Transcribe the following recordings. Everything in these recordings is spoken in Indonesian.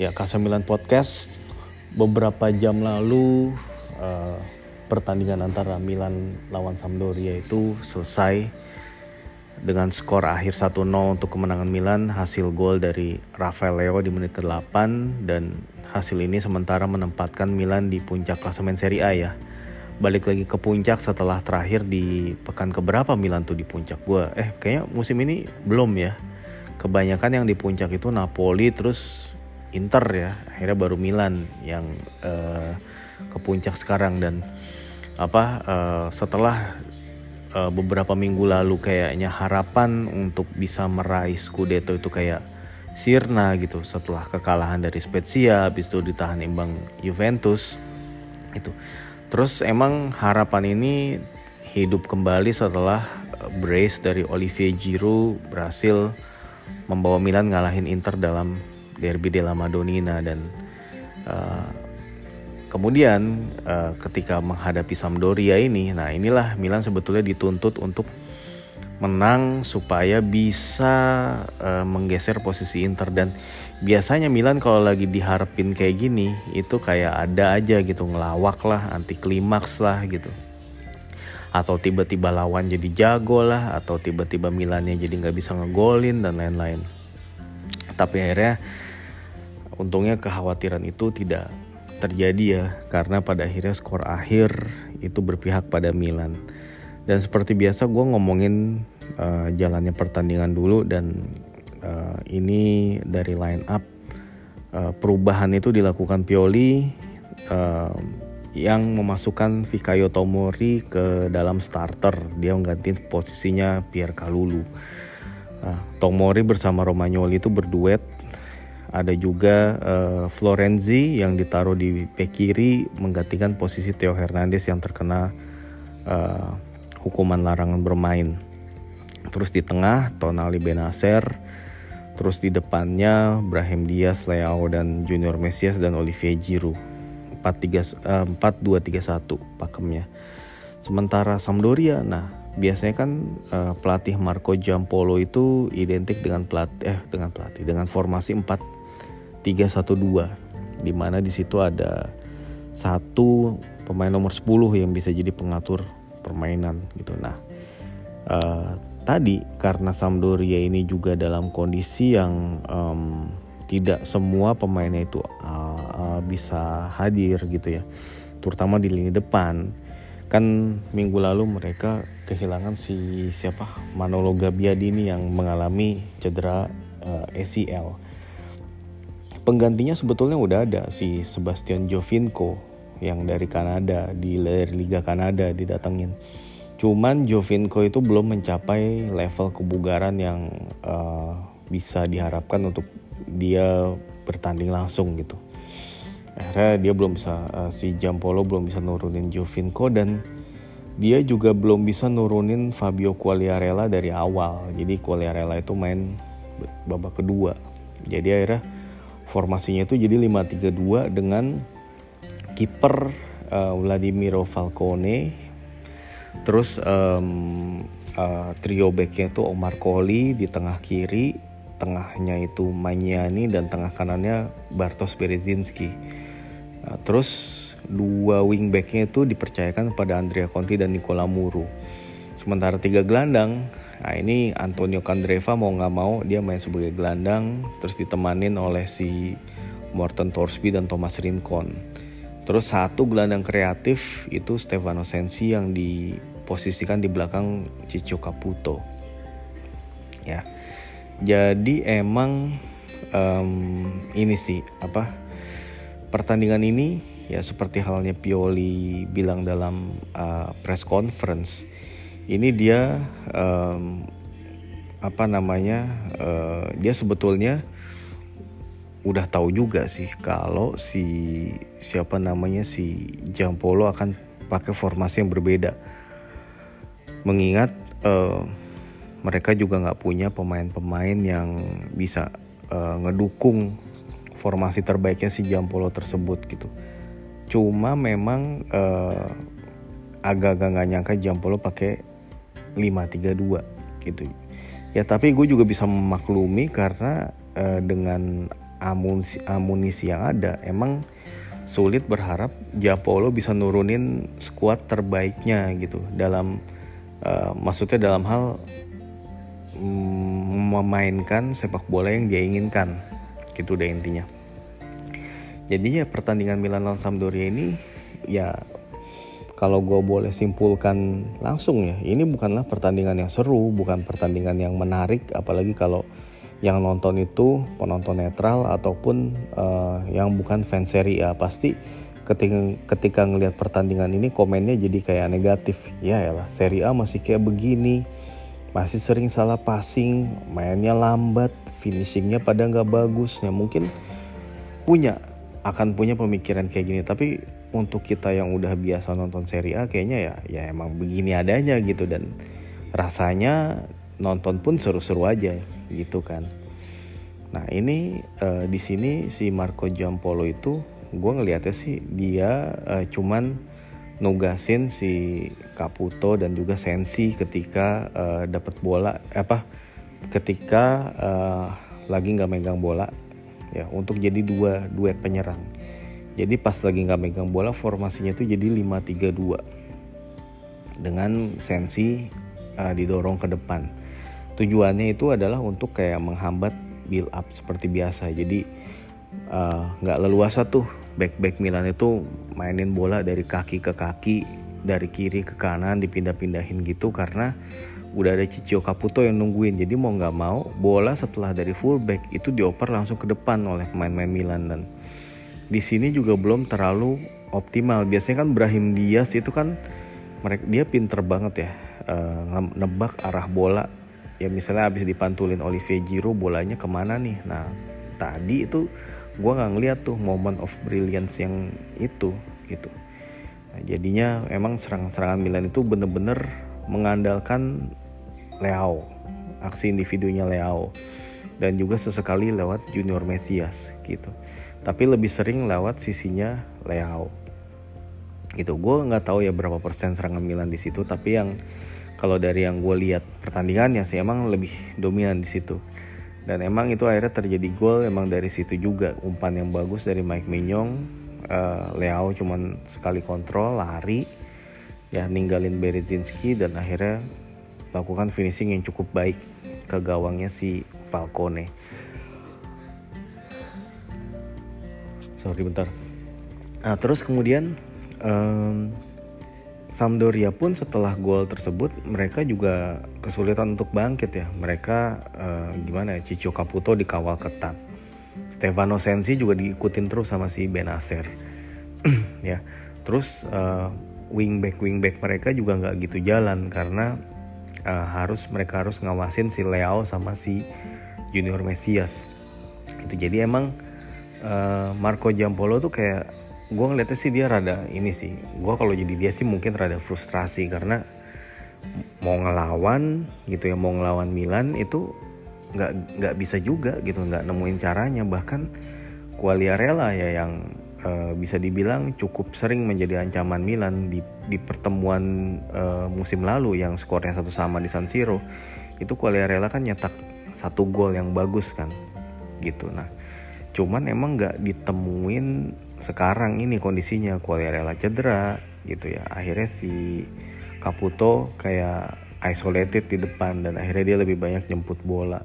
Ya, K9 Podcast beberapa jam lalu uh, pertandingan antara Milan lawan Sampdoria itu selesai dengan skor akhir 1-0 untuk kemenangan Milan. Hasil gol dari Rafael Leo di menit ke-8 dan hasil ini sementara menempatkan Milan di puncak klasemen Serie A ya. Balik lagi ke puncak setelah terakhir di pekan keberapa Milan tuh di puncak? Gue eh kayaknya musim ini belum ya. Kebanyakan yang di puncak itu Napoli terus Inter ya akhirnya baru Milan yang uh, ke puncak sekarang dan apa uh, setelah uh, beberapa minggu lalu kayaknya harapan untuk bisa meraih Scudetto itu kayak sirna gitu. Setelah kekalahan dari Spezia habis itu ditahan imbang Juventus itu terus emang harapan ini hidup kembali setelah brace dari Olivier Giroud berhasil membawa Milan ngalahin Inter dalam Derby della Madonnina dan uh, kemudian uh, ketika menghadapi Sampdoria ini, nah inilah Milan sebetulnya dituntut untuk menang supaya bisa uh, menggeser posisi Inter. Dan biasanya Milan kalau lagi diharapin kayak gini itu kayak ada aja gitu ngelawak lah anti klimaks lah gitu. Atau tiba-tiba lawan jadi jago lah atau tiba-tiba Milannya jadi nggak bisa ngegolin dan lain-lain. Tapi akhirnya untungnya kekhawatiran itu tidak terjadi ya karena pada akhirnya skor akhir itu berpihak pada Milan. Dan seperti biasa gue ngomongin uh, jalannya pertandingan dulu dan uh, ini dari line up uh, perubahan itu dilakukan Pioli uh, yang memasukkan Fikayo Tomori ke dalam starter. Dia mengganti posisinya Pierre Kalulu. Uh, Tomori bersama Romagnoli itu berduet ada juga uh, Florenzi yang ditaruh di bek kiri menggantikan posisi Theo Hernandez yang terkena uh, hukuman larangan bermain. Terus di tengah Tonali Benacer, terus di depannya Brahim Diaz, Leao dan Junior Mesias dan Olivier Giroud. 4-2-3-1 uh, pakemnya. Sementara Sampdoria, nah biasanya kan uh, pelatih Marco Giampolo itu identik dengan pelatih eh dengan pelatih dengan formasi 4 312 di mana di situ ada satu pemain nomor 10 yang bisa jadi pengatur permainan gitu. Nah, uh, tadi karena Sampdoria ini juga dalam kondisi yang um, tidak semua pemainnya itu uh, bisa hadir gitu ya, terutama di lini depan. Kan minggu lalu mereka kehilangan si siapa Manolo Gabbiadini yang mengalami cedera uh, ACL penggantinya sebetulnya udah ada si Sebastian Jovinko yang dari Kanada di Liga Kanada didatengin. Cuman Jovinko itu belum mencapai level kebugaran yang uh, bisa diharapkan untuk dia bertanding langsung gitu. Akhirnya dia belum bisa uh, si Jampolo belum bisa nurunin Jovinko dan dia juga belum bisa nurunin Fabio Quagliarella dari awal. Jadi Quagliarella itu main babak kedua. Jadi akhirnya formasinya itu jadi 5-3-2 dengan kiper uh, Vladimiro Falcone. Terus um, uh, trio backnya itu Omar Koli di tengah kiri tengahnya itu Manyani dan tengah kanannya Bartosz Berezinski. Uh, terus dua wing backnya itu dipercayakan kepada Andrea Conti dan Nicola Muru sementara tiga gelandang Nah ini Antonio Candreva mau nggak mau dia main sebagai gelandang terus ditemanin oleh si Morten Torsby dan Thomas Rincon. Terus satu gelandang kreatif itu Stefano Sensi yang diposisikan di belakang Ciccio Caputo. Ya, jadi emang um, ini sih apa pertandingan ini ya seperti halnya Pioli bilang dalam uh, press conference ini dia um, apa namanya uh, dia sebetulnya udah tahu juga sih kalau si siapa namanya si Jampolo akan pakai formasi yang berbeda. Mengingat uh, mereka juga nggak punya pemain-pemain yang bisa uh, ngedukung formasi terbaiknya si Jampolo tersebut gitu. Cuma memang uh, agak-agak nggak nyangka Jampolo pakai 532 gitu. Ya tapi gue juga bisa memaklumi karena uh, dengan amunisi, amunisi yang ada emang sulit berharap Japolo bisa nurunin skuad terbaiknya gitu. Dalam uh, maksudnya dalam hal mm, memainkan sepak bola yang dia inginkan gitu deh intinya. Jadinya pertandingan Milan lawan Sampdoria ini ya kalau gue boleh simpulkan langsung ya ini bukanlah pertandingan yang seru bukan pertandingan yang menarik apalagi kalau yang nonton itu penonton netral ataupun uh, yang bukan fans Serie A pasti ketika ketika ngelihat pertandingan ini komennya jadi kayak negatif. Ya lah Serie A masih kayak begini masih sering salah passing mainnya lambat finishingnya pada nggak bagus. Ya mungkin punya akan punya pemikiran kayak gini. Tapi untuk kita yang udah biasa nonton seri A kayaknya ya ya emang begini adanya gitu dan rasanya nonton pun seru-seru aja gitu kan. Nah ini uh, di sini si Marco Giampolo itu gue ngelihatnya sih dia uh, cuman nugasin si Caputo dan juga Sensi ketika uh, dapat bola apa ketika uh, lagi nggak megang bola ya untuk jadi dua duet penyerang jadi pas lagi nggak megang bola formasinya itu jadi 5-3-2 dengan sensi uh, didorong ke depan. Tujuannya itu adalah untuk kayak menghambat build up seperti biasa. Jadi eh, nggak uh, leluasa tuh back back Milan itu mainin bola dari kaki ke kaki, dari kiri ke kanan dipindah-pindahin gitu karena udah ada Cicio Caputo yang nungguin. Jadi mau nggak mau bola setelah dari fullback itu dioper langsung ke depan oleh pemain-pemain Milan dan di sini juga belum terlalu optimal. Biasanya kan Brahim Diaz itu kan mereka dia pinter banget ya uh, nebak arah bola. Ya misalnya habis dipantulin Olivier Giroud bolanya ke mana nih? Nah tadi itu gue nggak ngeliat tuh moment of brilliance yang itu gitu. Nah, jadinya emang serangan-serangan Milan itu bener-bener mengandalkan Leao, aksi individunya Leao dan juga sesekali lewat Junior Mesias gitu tapi lebih sering lewat sisinya Leao gitu. Gue nggak tahu ya berapa persen serangan Milan di situ tapi yang kalau dari yang gue lihat pertandingannya sih emang lebih dominan di situ. Dan emang itu akhirnya terjadi gol emang dari situ juga. Umpan yang bagus dari Mike Mignon uh, Leao cuman sekali kontrol lari. Ya ninggalin Berezinski dan akhirnya lakukan finishing yang cukup baik ke gawangnya si Falcone sorry bentar. Nah terus kemudian um, Sampdoria pun setelah gol tersebut mereka juga kesulitan untuk bangkit ya. Mereka uh, gimana ya Cicio Caputo dikawal ketat. Stefano Sensi juga diikutin terus sama si Benacer ya terus uh, wingback wingback mereka juga nggak gitu jalan karena uh, harus mereka harus ngawasin si Leo sama si Junior Mesias itu jadi emang uh, Marco Jampolo tuh kayak gue ngeliatnya sih dia rada ini sih. Gue kalau jadi dia sih mungkin rada frustrasi karena mau ngelawan gitu ya mau ngelawan Milan itu nggak nggak bisa juga gitu nggak nemuin caranya. Bahkan Quagliarella ya yang uh, bisa dibilang cukup sering menjadi ancaman Milan di di pertemuan uh, musim lalu yang skornya satu sama di San Siro. Itu Quagliarella kan nyetak satu gol yang bagus kan gitu. Nah cuman emang nggak ditemuin sekarang ini kondisinya. Quagliarella cedera gitu ya. Akhirnya si Caputo kayak isolated di depan dan akhirnya dia lebih banyak jemput bola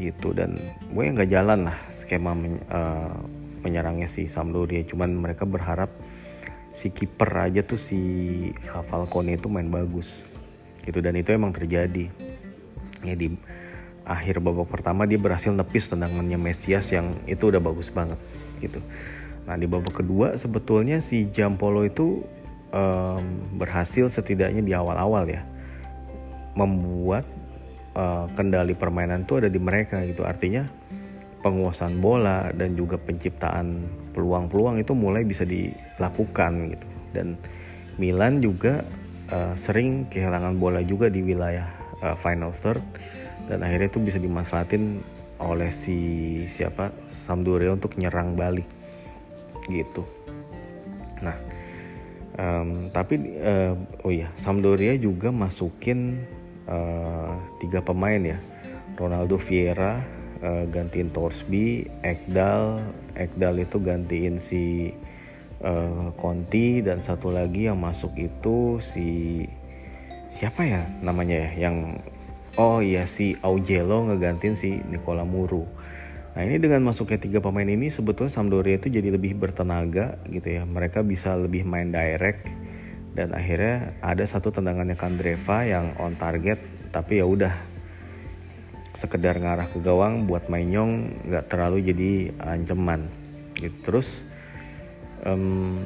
gitu. Dan gue nggak jalan lah skema men, uh, menyerangnya si Sampdoria. Cuman mereka berharap si kiper aja tuh si Falcone itu main bagus gitu. Dan itu emang terjadi. Ya di akhir babak pertama dia berhasil nepis tendangannya Mesias yang itu udah bagus banget gitu. Nah di babak kedua sebetulnya si Jampolo itu um, berhasil setidaknya di awal-awal ya membuat uh, kendali permainan itu ada di mereka gitu. Artinya penguasaan bola dan juga penciptaan peluang-peluang itu mulai bisa dilakukan gitu. Dan Milan juga uh, sering kehilangan bola juga di wilayah uh, final third dan akhirnya itu bisa dimanfaatin oleh si siapa? Sampdoria untuk nyerang balik. Gitu. Nah um, tapi uh, oh iya Sampdoria juga masukin uh, tiga pemain ya. Ronaldo Vieira uh, gantiin Torsby Ekdal. Ekdal itu gantiin si uh, Conti dan satu lagi yang masuk itu si siapa ya namanya ya? Yang oh iya si Aujelo ngegantiin si Nicola Muru. Nah ini dengan masuknya tiga pemain ini sebetulnya Sampdoria itu jadi lebih bertenaga gitu ya. Mereka bisa lebih main direct dan akhirnya ada satu tendangannya Kandreva yang on target tapi ya udah. Sekedar ngarah ke gawang buat Mainyong nggak terlalu jadi ancaman. Gitu. Terus um,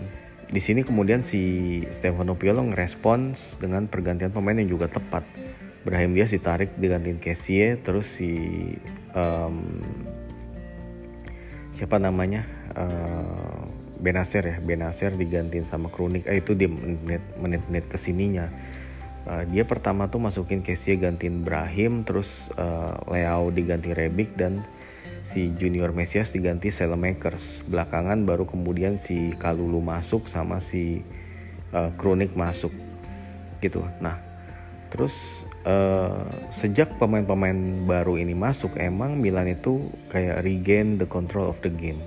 di sini kemudian si Stefano Piolo ngerespons dengan pergantian pemain yang juga tepat Brahim dia ditarik digantiin Kessie terus si um, siapa namanya uh, Benacer ya Benacer digantiin sama Kronik. Eh, itu di menit-menit ke sininya. Uh, dia pertama tuh masukin Kessie gantiin Brahim terus uh, Leao diganti Rebic dan si Junior Mesias diganti Selemakers belakangan baru kemudian si Kalulu masuk sama si uh, Kronik masuk. Gitu. Nah terus uh, sejak pemain-pemain baru ini masuk emang Milan itu kayak regain the control of the game.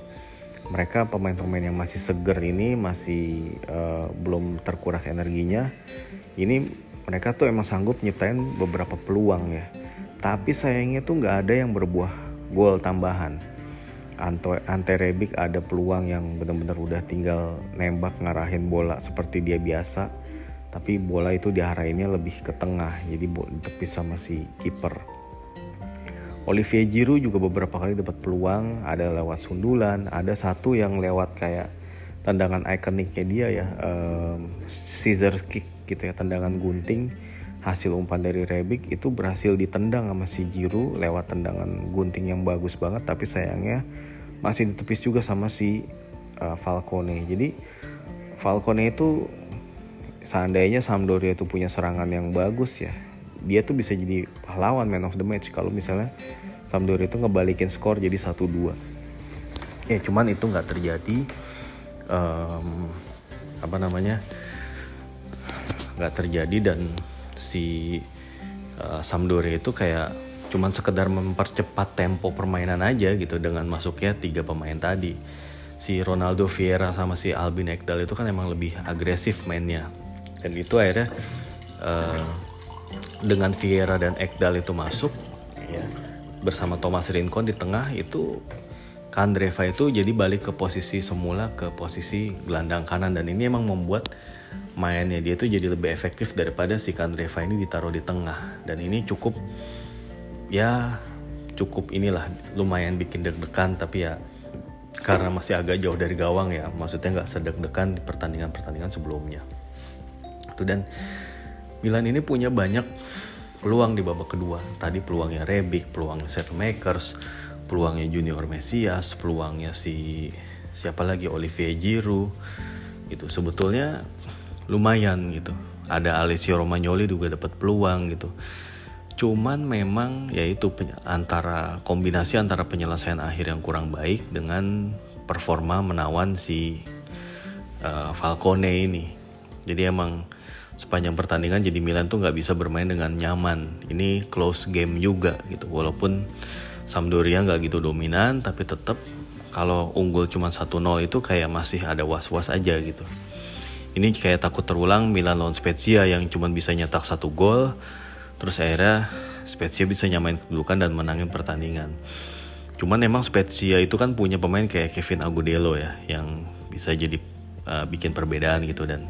Mereka pemain-pemain yang masih seger ini masih uh, belum terkuras energinya ini mereka tuh emang sanggup nyiptain beberapa peluang ya. Tapi sayangnya tuh nggak ada yang berbuah gol tambahan. Ante Rebic ada peluang yang benar-benar udah tinggal nembak ngarahin bola seperti dia biasa tapi bola itu diarahinnya lebih ke tengah jadi ditepis sama si kiper. Olivier Giroud juga beberapa kali dapat peluang ada lewat sundulan ada satu yang lewat kayak tendangan ikoniknya dia ya um, scissor kick gitu ya tendangan gunting. Hasil umpan dari Rebic itu berhasil ditendang sama si Giroud lewat tendangan gunting yang bagus banget tapi sayangnya masih ditepis juga sama si uh, Falcone. Jadi Falcone itu seandainya Sampdoria itu punya serangan yang bagus ya dia tuh bisa jadi pahlawan man of the match. Kalau misalnya Sampdoria itu ngebalikin skor jadi 1-2 ya cuman itu nggak terjadi um, apa namanya nggak terjadi dan si uh, Sampdoria itu kayak cuman sekedar mempercepat tempo permainan aja gitu dengan masuknya tiga pemain tadi. Si Ronaldo Vieira sama si Albin Ekdal itu kan emang lebih agresif mainnya dan itu akhirnya uh, dengan Vieira dan Ekdal itu masuk ya bersama Thomas Rincon di tengah itu Kandreva itu jadi balik ke posisi semula ke posisi gelandang kanan. Dan ini emang membuat mainnya dia itu jadi lebih efektif daripada si Kandreva ini ditaruh di tengah. Dan ini cukup ya cukup inilah lumayan bikin deg-degan. Tapi ya karena masih agak jauh dari gawang ya maksudnya nggak sedek-dekan di pertandingan-pertandingan sebelumnya dan Milan ini punya banyak peluang di babak kedua. Tadi peluangnya Rebic, peluangnya Set Makers, peluangnya Junior Mesias, peluangnya si siapa lagi Olivier Giroud. Gitu. Sebetulnya lumayan gitu. Ada Alessio Romagnoli juga dapat peluang gitu. Cuman memang yaitu antara kombinasi antara penyelesaian akhir yang kurang baik dengan performa menawan si uh, Falcone ini. Jadi emang sepanjang pertandingan jadi Milan tuh nggak bisa bermain dengan nyaman. Ini close game juga gitu. Walaupun Sampdoria nggak gitu dominan, tapi tetap kalau unggul cuma 1-0 itu kayak masih ada was-was aja gitu. Ini kayak takut terulang Milan lawan Spezia yang cuma bisa nyetak satu gol, terus akhirnya Spezia bisa nyamain kedudukan dan menangin pertandingan. Cuman emang Spezia itu kan punya pemain kayak Kevin Agudelo ya, yang bisa jadi uh, bikin perbedaan gitu dan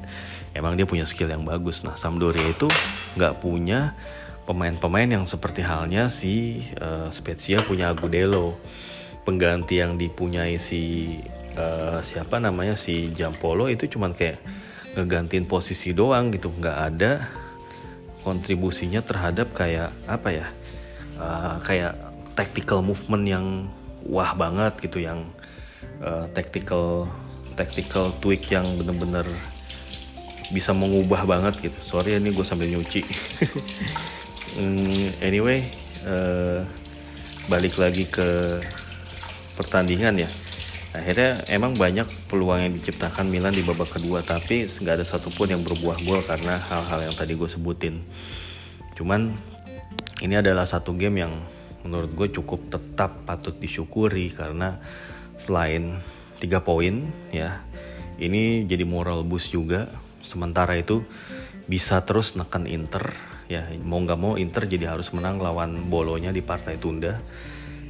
emang dia punya skill yang bagus. Nah, Sampdoria itu nggak punya pemain-pemain yang seperti halnya si uh, Spezia punya Agudelo. Pengganti yang dipunyai si uh, siapa namanya si Jampolo itu cuman kayak ngegantiin posisi doang gitu, nggak ada kontribusinya terhadap kayak apa ya? Uh, kayak tactical movement yang wah banget gitu yang uh, tactical tactical tweak yang bener-bener bisa mengubah banget gitu. Sorry ini gue sambil nyuci. Hmm, anyway uh, balik lagi ke pertandingan ya. Akhirnya emang banyak peluang yang diciptakan Milan di babak kedua tapi nggak ada satupun yang berbuah gol karena hal-hal yang tadi gue sebutin. Cuman ini adalah satu game yang menurut gue cukup tetap patut disyukuri karena selain tiga poin ya ini jadi moral boost juga sementara itu bisa terus neken Inter ya mau nggak mau Inter jadi harus menang lawan Bolonya di partai tunda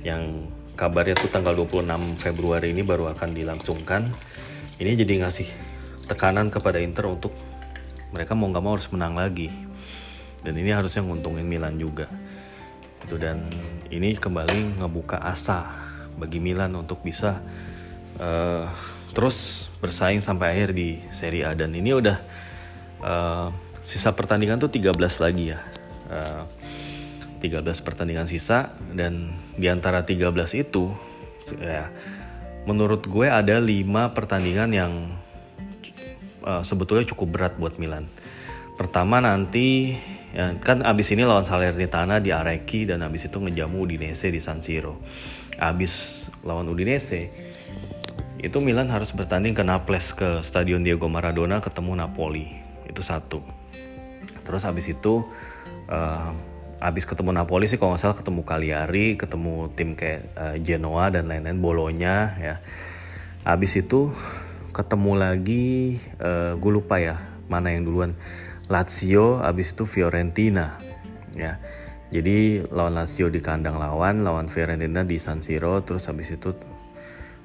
yang kabarnya tuh tanggal 26 Februari ini baru akan dilangsungkan. Ini jadi ngasih tekanan kepada Inter untuk mereka mau nggak mau harus menang lagi. Dan ini harusnya nguntungin Milan juga. Itu dan ini kembali ngebuka asa bagi Milan untuk bisa uh, terus bersaing sampai akhir di Serie A. Dan ini udah uh, sisa pertandingan tuh 13 lagi ya. Uh, eh, 13 pertandingan sisa dan di antara 13 itu ya menurut gue ada 5 pertandingan yang uh, sebetulnya cukup berat buat Milan. Pertama nanti ya, kan abis ini lawan Salernitana di Areki dan abis itu ngejamu Udinese di San Siro. Abis lawan Udinese itu Milan harus bertanding ke Naples ke Stadion Diego Maradona ketemu Napoli. Itu satu. Terus abis itu uh, abis ketemu Napoli sih kalau nggak salah ketemu Cagliari ketemu tim kayak uh, Genoa dan lain-lain Bolonya ya. Abis itu ketemu lagi uh, gue lupa ya mana yang duluan. Lazio abis itu Fiorentina ya. Jadi lawan Lazio di kandang lawan lawan Fiorentina di San Siro terus abis itu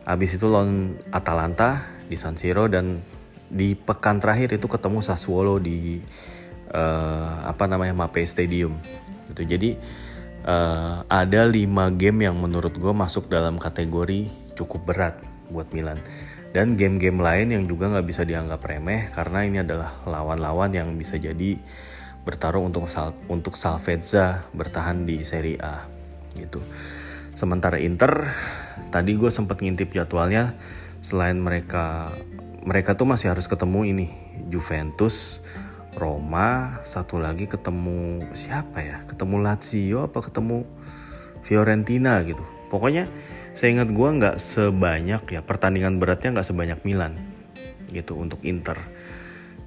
abis itu lawan Atalanta di San Siro dan di pekan terakhir itu ketemu Sassuolo di uh, apa namanya Mape Stadium. Gitu. Jadi uh, ada lima game yang menurut gue masuk dalam kategori cukup berat buat Milan. Dan game-game lain yang juga nggak bisa dianggap remeh karena ini adalah lawan-lawan yang bisa jadi bertarung untuk sal untuk Salvezza bertahan di Serie A. Gitu. Sementara Inter tadi gue sempat ngintip jadwalnya selain mereka mereka tuh masih harus ketemu ini Juventus, Roma, satu lagi ketemu siapa ya? Ketemu Lazio apa ketemu Fiorentina gitu. Pokoknya saya ingat gue nggak sebanyak ya pertandingan beratnya nggak sebanyak Milan gitu untuk Inter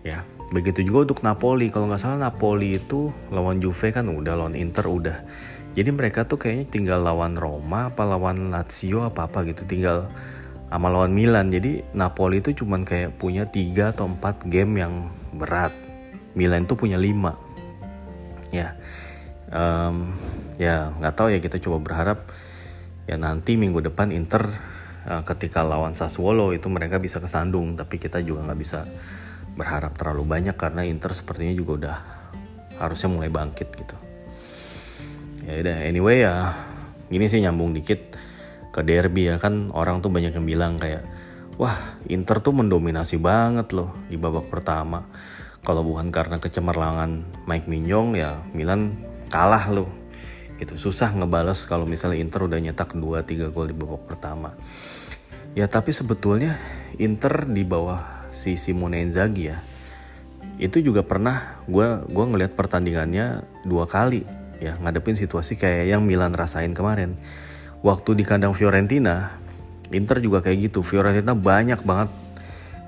ya begitu juga untuk Napoli kalau nggak salah Napoli itu lawan Juve kan udah lawan Inter udah jadi mereka tuh kayaknya tinggal lawan Roma apa lawan Lazio apa apa gitu tinggal sama lawan Milan. Jadi Napoli itu cuman kayak punya tiga atau empat game yang berat. Milan tuh punya lima. Ya um, ya nggak tahu ya kita coba berharap ya nanti minggu depan Inter uh, ketika lawan Sassuolo itu mereka bisa kesandung. Tapi kita juga nggak bisa berharap terlalu banyak karena Inter sepertinya juga udah harusnya mulai bangkit gitu ya udah anyway ya gini sih nyambung dikit ke derby ya. Kan orang tuh banyak yang bilang kayak wah Inter tuh mendominasi banget loh di babak pertama. Kalau bukan karena kecemerlangan Mike Mignon ya Milan kalah loh. Gitu susah ngebales kalau misalnya Inter udah nyetak 2-3 gol di babak pertama. Ya tapi sebetulnya Inter di bawah si Simone Inzaghi ya itu juga pernah gue gua ngelihat pertandingannya dua kali ya ngadepin situasi kayak yang Milan rasain kemarin. Waktu di kandang Fiorentina Inter juga kayak gitu. Fiorentina banyak banget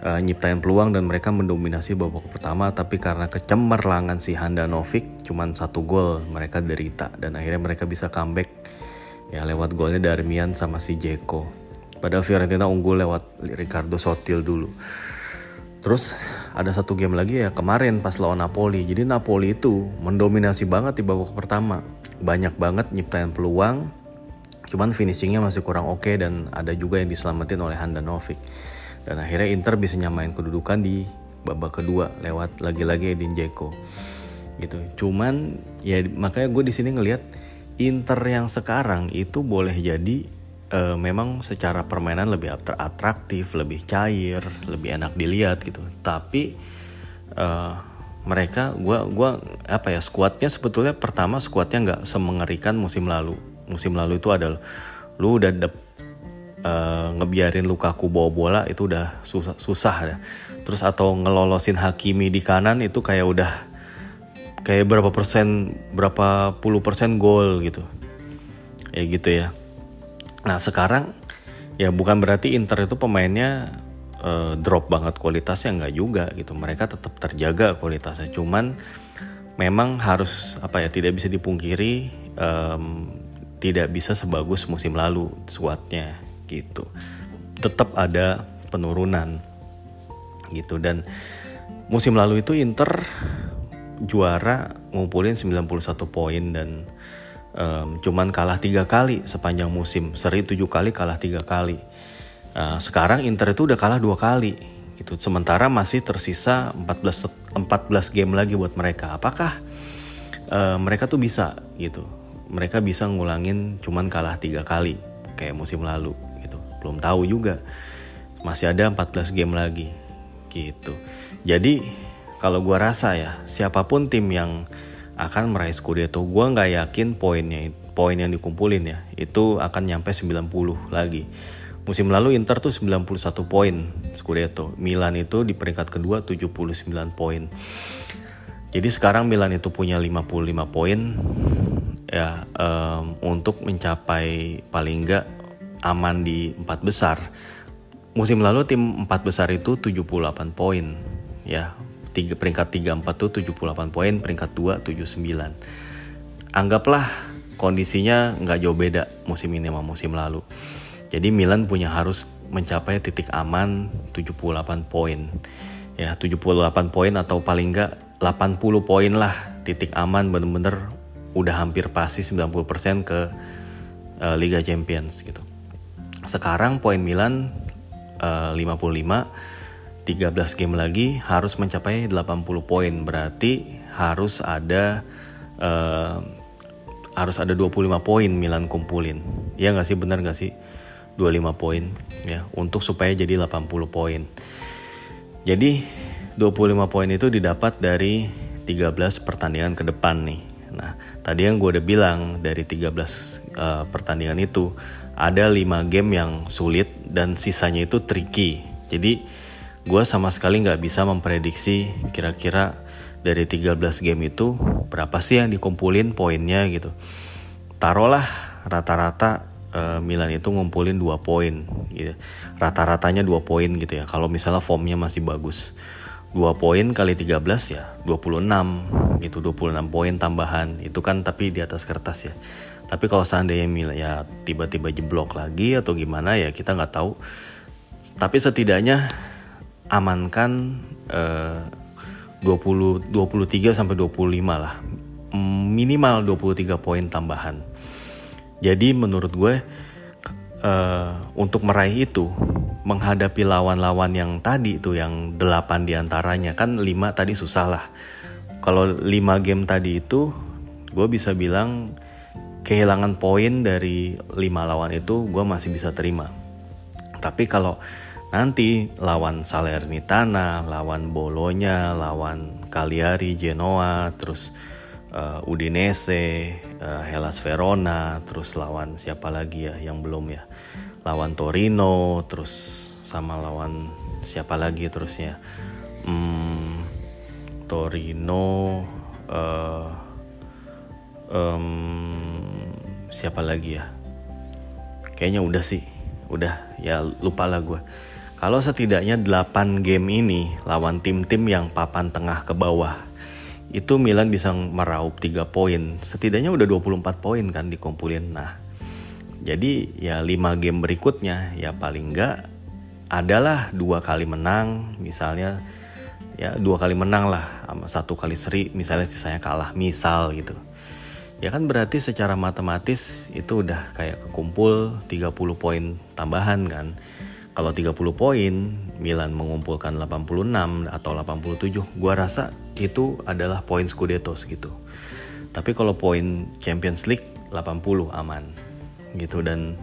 uh, nyiptain peluang dan mereka mendominasi babak pertama. Tapi karena kecemerlangan si Handanovic cuman satu gol mereka derita. Dan akhirnya mereka bisa comeback ya lewat golnya Darmian sama si Jeko padahal Fiorentina unggul lewat Ricardo Sotil dulu terus ada satu game lagi ya kemarin pas lawan Napoli. Jadi Napoli itu mendominasi banget di babak pertama. Banyak banget nyiptain peluang cuman finishingnya masih kurang oke okay dan ada juga yang diselamatin oleh Handanovic. Dan akhirnya Inter bisa nyamain kedudukan di babak kedua lewat lagi-lagi Edin Dzeko. Gitu. Cuman ya makanya gue di sini ngelihat Inter yang sekarang itu boleh jadi uh, memang secara permainan lebih atraktif lebih cair lebih enak dilihat gitu tapi uh, mereka gue gua apa ya skuadnya sebetulnya pertama skuadnya nggak semengerikan musim lalu musim lalu itu adalah lu udah uh, ngebiarin Lukaku bawa bola itu udah susah, susah ya. Terus atau ngelolosin Hakimi di kanan itu kayak udah kayak berapa persen berapa puluh persen gol gitu. Ya gitu ya. Nah sekarang ya bukan berarti Inter itu pemainnya uh, drop banget kualitasnya nggak juga gitu. Mereka tetap terjaga kualitasnya. Cuman memang harus apa ya tidak bisa dipungkiri um, tidak bisa sebagus musim lalu squadnya gitu tetap ada penurunan gitu dan musim lalu itu Inter juara ngumpulin 91 poin dan um, cuman kalah tiga kali sepanjang musim. Seri tujuh kali kalah tiga kali. Uh, sekarang Inter itu udah kalah dua kali gitu. Sementara masih tersisa 14 14 game lagi buat mereka. Apakah uh, mereka tuh bisa gitu? Mereka bisa ngulangin cuman kalah tiga kali kayak musim lalu gitu. Belum tahu juga. Masih ada 14 game lagi gitu. Jadi kalau gue rasa ya siapa pun tim yang akan meraih Scudetto. Gue nggak yakin poinnya poin yang dikumpulin ya. Itu akan nyampe 90 lagi. Musim lalu Inter tuh 91 poin Scudetto. Milan itu di peringkat kedua 79 poin. Jadi sekarang Milan itu punya 55 poin. Ya um, untuk mencapai paling nggak aman di empat besar. Musim lalu tim empat besar itu 78 poin ya tiga peringkat 3 4 tuh 78 poin, peringkat 2 79. Anggaplah kondisinya nggak jauh beda musim ini sama musim lalu. Jadi Milan punya harus mencapai titik aman 78 poin. Ya, 78 poin atau paling nggak 80 poin lah titik aman bener-bener udah hampir pasti 90% ke uh, Liga Champions gitu. Sekarang poin Milan uh, 55 13 game lagi harus mencapai 80 poin. Berarti harus ada uh, harus ada 25 poin Milan kumpulin. Ya nggak sih? Benar nggak sih? 25 poin ya untuk supaya jadi 80 poin. Jadi 25 poin itu didapat dari 13 pertandingan ke depan nih. Nah tadi yang gue udah bilang dari 13 uh, eh, pertandingan itu ada 5 game yang sulit dan sisanya itu tricky. Jadi gue sama sekali nggak bisa memprediksi kira-kira dari 13 game itu berapa sih yang dikumpulin poinnya gitu. Taruhlah rata-rata uh, Milan itu ngumpulin 2 poin gitu. Rata-ratanya 2 poin gitu ya. Kalau misalnya formnya masih bagus. 2 poin kali 13 ya 26 gitu 26 poin tambahan itu kan tapi di atas kertas ya tapi kalau seandainya Milan ya tiba-tiba jeblok lagi atau gimana ya kita nggak tahu tapi setidaknya amankan eh, 20 23 sampai 25 lah. Minimal 23 poin tambahan. Jadi menurut gue uh, untuk meraih itu menghadapi lawan-lawan yang tadi itu yang 8 di antaranya kan 5 tadi susah lah. Kalau 5 game tadi itu gue bisa bilang kehilangan poin dari 5 lawan itu gue masih bisa terima. Tapi kalau nanti lawan Salernitana, lawan Bolonya, lawan Cagliari, Genoa, terus uh, Udinese, uh, Hellas Verona, terus lawan siapa lagi ya yang belum ya, lawan Torino, terus sama lawan siapa lagi terusnya, hmm, Torino, uh, um, siapa lagi ya? Kayaknya udah sih, udah. Ya lupa lah gue kalau setidaknya 8 game ini lawan tim-tim yang papan tengah ke bawah, itu Milan bisa meraup 3 poin. Setidaknya udah 24 poin kan dikumpulin. Nah, jadi ya 5 game berikutnya ya paling enggak adalah dua kali menang misalnya ya dua kali menang lah sama satu kali seri misalnya sisanya kalah misal gitu ya kan berarti secara matematis itu udah kayak kekumpul 30 poin tambahan kan kalau 30 poin, Milan mengumpulkan 86 atau 87, gua rasa itu adalah poin Scudetto gitu. Tapi kalau poin Champions League 80 aman gitu. Dan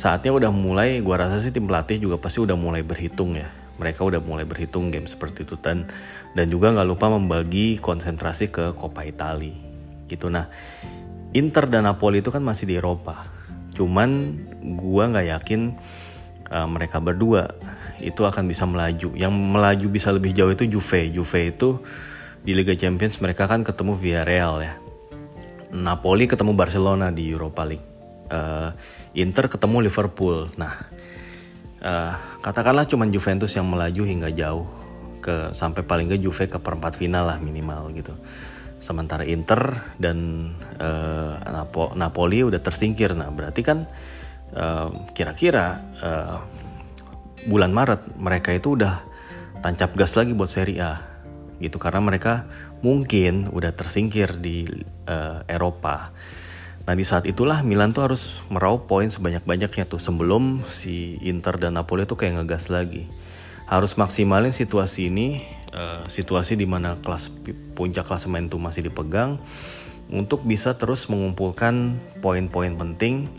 saatnya udah mulai gua rasa sih tim pelatih juga pasti udah mulai berhitung ya. Mereka udah mulai berhitung game seperti itu. Dan dan juga nggak lupa membagi konsentrasi ke Coppa Italia gitu. Nah Inter dan Napoli itu kan masih di Eropa. Cuman gua nggak yakin uh, mereka berdua itu akan bisa melaju. Yang melaju bisa lebih jauh itu Juve. Juve itu di Liga Champions mereka kan ketemu Villarreal ya. Napoli ketemu Barcelona di Europa League. Uh, Inter ketemu Liverpool. Nah, uh, katakanlah cuma Juventus yang melaju hingga jauh ke sampai paling ke Juve ke perempat final lah minimal gitu. sementara Inter dan uh, Napo Napoli udah tersingkir nah berarti kan kira-kira uh, uh, bulan Maret mereka itu udah tancap gas lagi buat Serie A gitu karena mereka mungkin udah tersingkir di uh, Eropa. Nah di saat itulah Milan tuh harus meraup poin sebanyak-banyaknya tuh sebelum si Inter dan Napoli tuh kayak ngegas lagi. Harus maksimalin situasi ini, uh, situasi di mana kelas puncak klasemen itu masih dipegang untuk bisa terus mengumpulkan poin-poin penting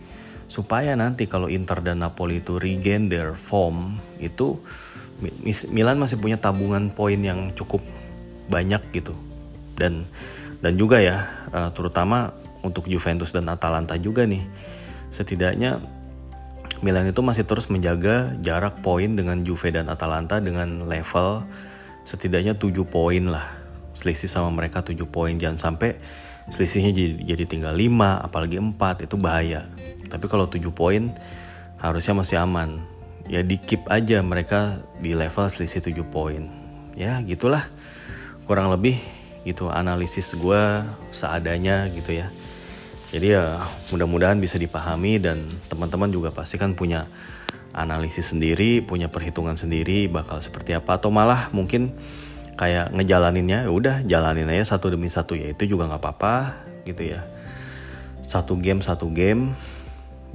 supaya nanti kalau Inter dan Napoli itu regain their form itu Milan masih punya tabungan poin yang cukup banyak gitu. Dan dan juga ya uh, terutama untuk Juventus dan Atalanta juga nih. Setidaknya Milan itu masih terus menjaga jarak poin dengan Juve dan Atalanta dengan level setidaknya 7 poin lah. Selisih sama mereka 7 poin. Jangan sampai selisihnya jadi, jadi tinggal 5 apalagi 4 itu bahaya. Tapi kalau 7 poin harusnya masih aman. Ya di keep aja mereka di level selisih 7 poin. Ya gitulah. Kurang lebih gitu analisis gue seadanya gitu ya. Jadi ya mudah-mudahan bisa dipahami dan teman-teman juga pasti kan punya analisis sendiri punya perhitungan sendiri bakal seperti apa. Atau malah mungkin kayak ngejalaninnya ya udah jalanin aja satu demi satu. Ya itu juga nggak apa-apa gitu ya. Satu game satu game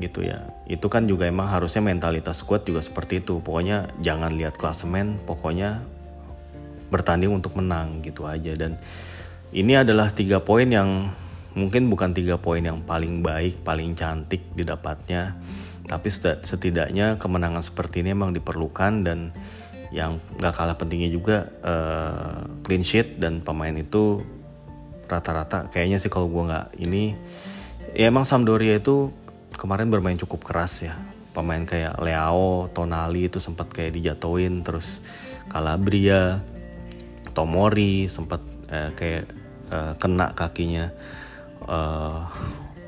gitu ya. Itu kan juga emang harusnya mentalitas squad juga seperti itu. Pokoknya jangan lihat klasemen pokoknya bertanding untuk menang gitu aja. Dan ini adalah tiga poin yang mungkin bukan tiga poin yang paling baik paling cantik didapatnya. Tapi setidaknya kemenangan seperti ini emang diperlukan dan yang gak kalah pentingnya juga uh, clean sheet dan pemain itu rata-rata. Kayaknya sih kalau gue nggak ini ya emang Sampdoria itu kemarin bermain cukup keras ya. Pemain kayak Leao, Tonali itu sempat kayak dijatuhin terus Calabria Tomori sempat uh, kayak uh, kena kakinya uh,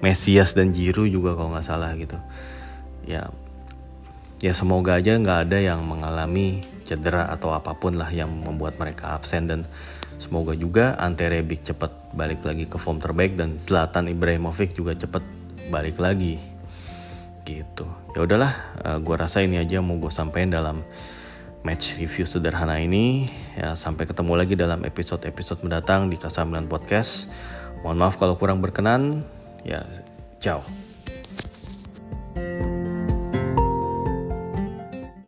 Mesias dan Jiru juga kalau nggak salah gitu. Ya ya semoga aja nggak ada yang mengalami cedera atau apa pun lah yang membuat mereka absen dan semoga juga Ante Rebic cepat balik lagi ke form terbaik dan Zlatan Ibrahimovic juga cepat balik lagi gitu ya udahlah uh, gue rasa ini aja mau gue sampaikan dalam match review sederhana ini. Ya, sampai ketemu lagi dalam episode-episode mendatang di Kasambilan Podcast. Mohon maaf kalau kurang berkenan. Ya, ciao.